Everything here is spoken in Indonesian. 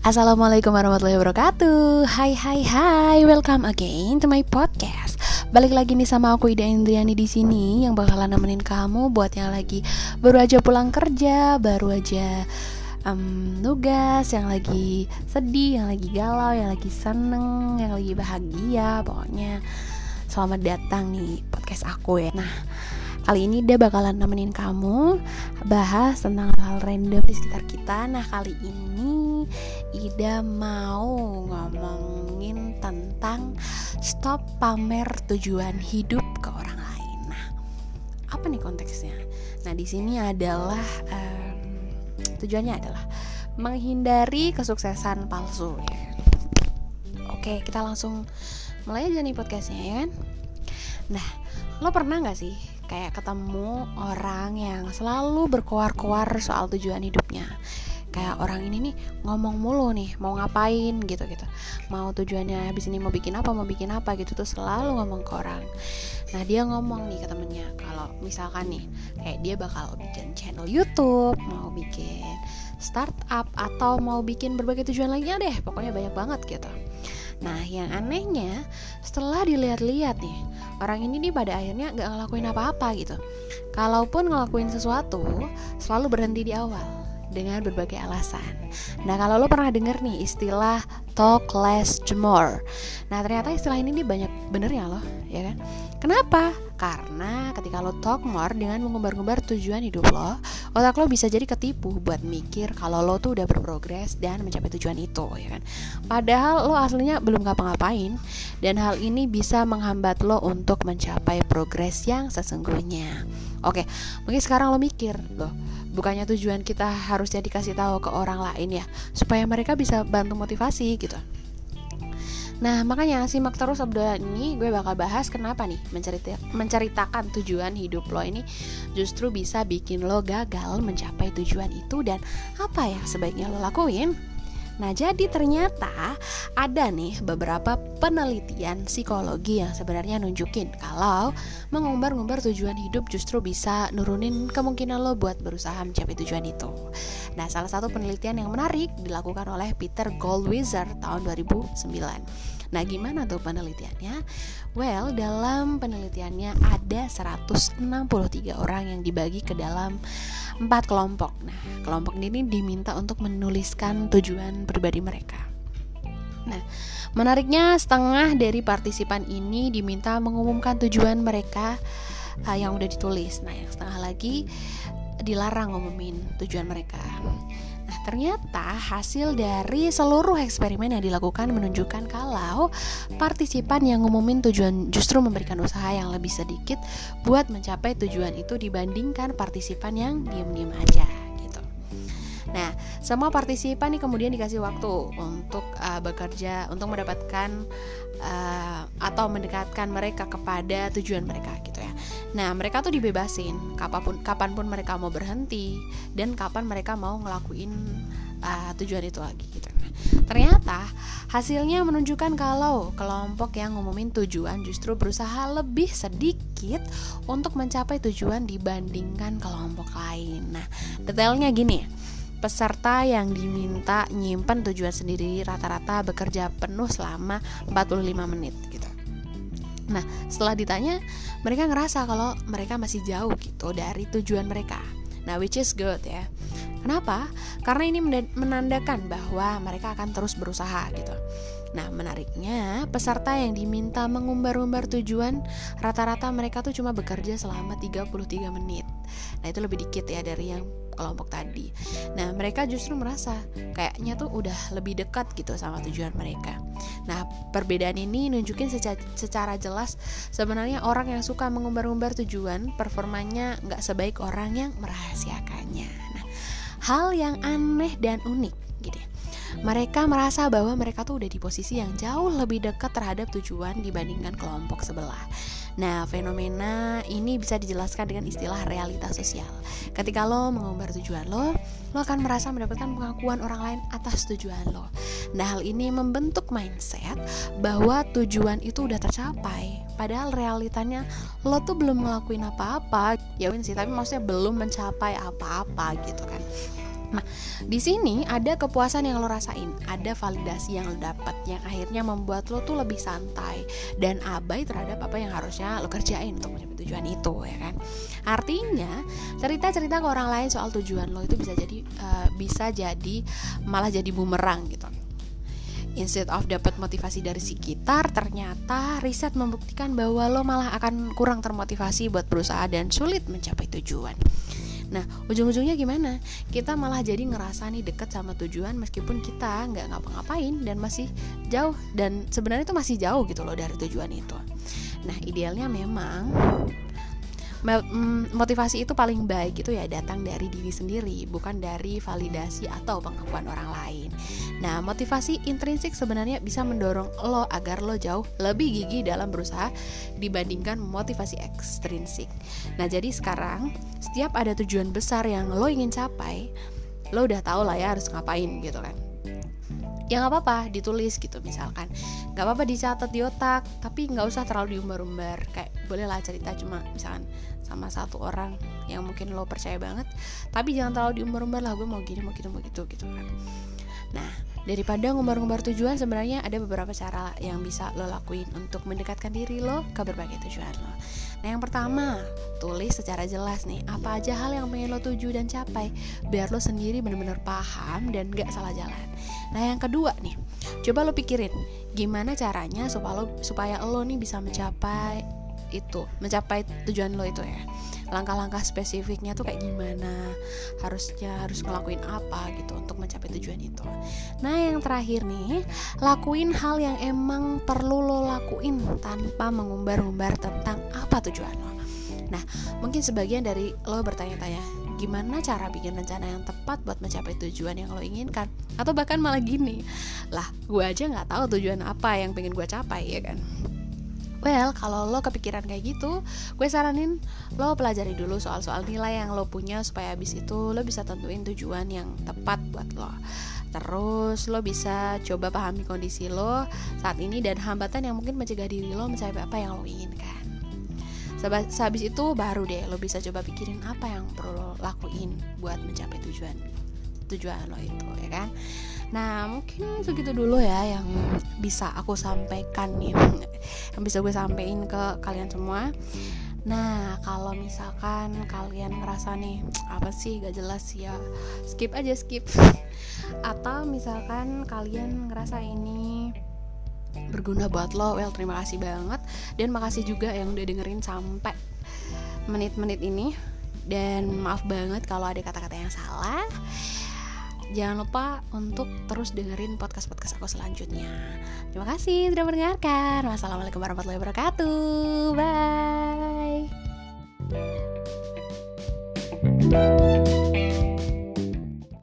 Assalamualaikum warahmatullahi wabarakatuh. Hai hai hai. Welcome again to my podcast. Balik lagi nih sama aku Ida Indriani di sini Yang bakalan nemenin kamu Buat yang lagi baru aja pulang kerja Baru aja um, nugas Yang lagi sedih Yang lagi galau Yang lagi seneng Yang lagi bahagia Pokoknya. Selamat datang nih podcast aku ya. Nah Kali ini dia bakalan nemenin kamu bahas tentang hal random di sekitar kita. Nah, kali ini Ida mau ngomongin tentang stop pamer tujuan hidup ke orang lain. Nah, apa nih konteksnya? Nah, di sini adalah um, tujuannya adalah menghindari kesuksesan palsu. Ya. Oke, kita langsung mulai aja nih podcastnya ya kan. Nah, lo pernah nggak sih kayak ketemu orang yang selalu berkoar-koar soal tujuan hidupnya kayak orang ini nih ngomong mulu nih mau ngapain gitu gitu. Mau tujuannya habis ini mau bikin apa mau bikin apa gitu tuh selalu ngomong ke orang. Nah dia ngomong nih ke temennya kalau misalkan nih kayak dia bakal bikin channel YouTube mau bikin startup atau mau bikin berbagai tujuan lainnya deh pokoknya banyak banget gitu. Nah yang anehnya setelah dilihat-lihat nih orang ini nih pada akhirnya gak ngelakuin apa-apa gitu. Kalaupun ngelakuin sesuatu selalu berhenti di awal dengan berbagai alasan. Nah, kalau lo pernah denger nih istilah talk less to more. Nah, ternyata istilah ini nih banyak bener ya lo, ya kan? Kenapa? Karena ketika lo talk more dengan mengumbar-ngumbar tujuan hidup lo, otak lo bisa jadi ketipu buat mikir kalau lo tuh udah berprogres dan mencapai tujuan itu, ya kan? Padahal lo aslinya belum ngapa-ngapain dan hal ini bisa menghambat lo untuk mencapai progres yang sesungguhnya. Oke, mungkin sekarang lo mikir, loh, bukannya tujuan kita harusnya dikasih tahu ke orang lain ya, supaya mereka bisa bantu motivasi gitu. Nah, makanya simak terus obrolan ini gue bakal bahas kenapa nih mencerita menceritakan tujuan hidup lo ini justru bisa bikin lo gagal mencapai tujuan itu dan apa yang sebaiknya lo lakuin. Nah, jadi ternyata ada nih beberapa penelitian psikologi yang sebenarnya nunjukin kalau mengumbar-ngumbar tujuan hidup justru bisa nurunin kemungkinan lo buat berusaha mencapai tujuan itu. Nah, salah satu penelitian yang menarik dilakukan oleh Peter Goldwasser tahun 2009. Nah, gimana tuh penelitiannya? Well, dalam penelitiannya ada 163 orang yang dibagi ke dalam empat kelompok. Nah, kelompok ini diminta untuk menuliskan tujuan pribadi mereka. Nah, menariknya setengah dari partisipan ini diminta mengumumkan tujuan mereka uh, yang udah ditulis. Nah, yang setengah lagi dilarang ngumumin tujuan mereka. Nah, ternyata hasil dari seluruh eksperimen yang dilakukan menunjukkan kalau partisipan yang ngumumin tujuan justru memberikan usaha yang lebih sedikit buat mencapai tujuan itu dibandingkan partisipan yang diem-diem aja gitu. Nah, semua partisipan nih kemudian dikasih waktu untuk uh, bekerja untuk mendapatkan uh, atau mendekatkan mereka kepada tujuan mereka gitu ya. Nah, mereka tuh dibebasin kapan pun kapan pun mereka mau berhenti dan kapan mereka mau ngelakuin uh, tujuan itu lagi gitu. Ternyata hasilnya menunjukkan kalau kelompok yang ngumumin tujuan justru berusaha lebih sedikit untuk mencapai tujuan dibandingkan kelompok lain. Nah, detailnya gini peserta yang diminta nyimpen tujuan sendiri rata-rata bekerja penuh selama 45 menit. Nah, setelah ditanya, mereka ngerasa kalau mereka masih jauh gitu dari tujuan mereka. Nah, which is good ya. Kenapa? Karena ini menandakan bahwa mereka akan terus berusaha gitu. Nah, menariknya, peserta yang diminta mengumbar-umbar tujuan, rata-rata mereka tuh cuma bekerja selama 33 menit. Nah, itu lebih dikit ya dari yang kelompok tadi. Nah, mereka justru merasa kayaknya tuh udah lebih dekat gitu sama tujuan mereka. Nah, perbedaan ini nunjukin secara, secara jelas sebenarnya orang yang suka mengumbar-umbar tujuan performanya nggak sebaik orang yang merahasiakannya. Nah, hal yang aneh dan unik gitu. Ya. Mereka merasa bahwa mereka tuh udah di posisi yang jauh lebih dekat terhadap tujuan dibandingkan kelompok sebelah. Nah, fenomena ini bisa dijelaskan dengan istilah realitas sosial. Ketika lo mengumbar tujuan lo, lo akan merasa mendapatkan pengakuan orang lain atas tujuan lo. Nah, hal ini membentuk mindset bahwa tujuan itu udah tercapai. Padahal realitanya lo tuh belum ngelakuin apa-apa. Ya sih, tapi maksudnya belum mencapai apa-apa gitu kan. Nah, di sini ada kepuasan yang lo rasain, ada validasi yang lo dapat yang akhirnya membuat lo tuh lebih santai dan abai terhadap apa yang harusnya lo kerjain untuk mencapai tujuan itu, ya kan? Artinya, cerita-cerita ke orang lain soal tujuan lo itu bisa jadi uh, bisa jadi malah jadi bumerang gitu. Instead of dapat motivasi dari sekitar, ternyata riset membuktikan bahwa lo malah akan kurang termotivasi buat berusaha dan sulit mencapai tujuan. Nah, ujung-ujungnya gimana? Kita malah jadi ngerasa nih deket sama tujuan meskipun kita nggak ngapa-ngapain dan masih jauh dan sebenarnya itu masih jauh gitu loh dari tujuan itu. Nah, idealnya memang motivasi itu paling baik itu ya datang dari diri sendiri bukan dari validasi atau pengakuan orang lain. Nah motivasi intrinsik sebenarnya bisa mendorong lo agar lo jauh lebih gigih dalam berusaha dibandingkan motivasi ekstrinsik. Nah jadi sekarang setiap ada tujuan besar yang lo ingin capai lo udah tau lah ya harus ngapain gitu kan. Ya nggak apa-apa ditulis gitu misalkan. Nggak apa-apa dicatat di otak tapi nggak usah terlalu diumbar-umbar. Kayak bolehlah cerita cuma misalkan sama satu orang yang mungkin lo percaya banget. Tapi jangan terlalu diumbar-umbar lah gue mau gini mau gitu mau gitu gitu kan. Nah daripada ngumbar-ngumbar tujuan sebenarnya ada beberapa cara yang bisa lo lakuin untuk mendekatkan diri lo ke berbagai tujuan lo. Nah yang pertama tulis secara jelas nih apa aja hal yang pengen lo tuju dan capai biar lo sendiri bener-bener paham dan gak salah jalan. Nah yang kedua nih coba lo pikirin gimana caranya supaya lo supaya lo nih bisa mencapai itu mencapai tujuan lo itu ya. Langkah-langkah spesifiknya tuh kayak gimana? Harusnya harus ngelakuin apa gitu untuk mencapai tujuan itu? Nah yang terakhir nih lakuin hal yang emang perlu lo lakuin tanpa mengumbar-umbar tentang apa tujuan lo. Nah mungkin sebagian dari lo bertanya-tanya gimana cara bikin rencana yang tepat buat mencapai tujuan yang lo inginkan? Atau bahkan malah gini lah gue aja nggak tahu tujuan apa yang pengen gue capai ya kan Well, kalau lo kepikiran kayak gitu, gue saranin lo pelajari dulu soal-soal nilai yang lo punya supaya abis itu lo bisa tentuin tujuan yang tepat buat lo. Terus lo bisa coba pahami kondisi lo saat ini dan hambatan yang mungkin mencegah diri lo mencapai apa yang lo inginkan. Sehabis itu baru deh lo bisa coba pikirin apa yang perlu lo lakuin buat mencapai tujuan tujuan lo itu ya kan nah mungkin segitu dulu ya yang bisa aku sampaikan nih yang bisa gue sampaikan ke kalian semua Nah, kalau misalkan kalian ngerasa nih apa sih gak jelas ya, skip aja skip. Atau misalkan kalian ngerasa ini berguna buat lo, well terima kasih banget dan makasih juga yang udah dengerin sampai menit-menit ini. Dan maaf banget kalau ada kata-kata yang salah jangan lupa untuk terus dengerin podcast-podcast aku selanjutnya. Terima kasih sudah mendengarkan. Wassalamualaikum warahmatullahi wabarakatuh. Bye.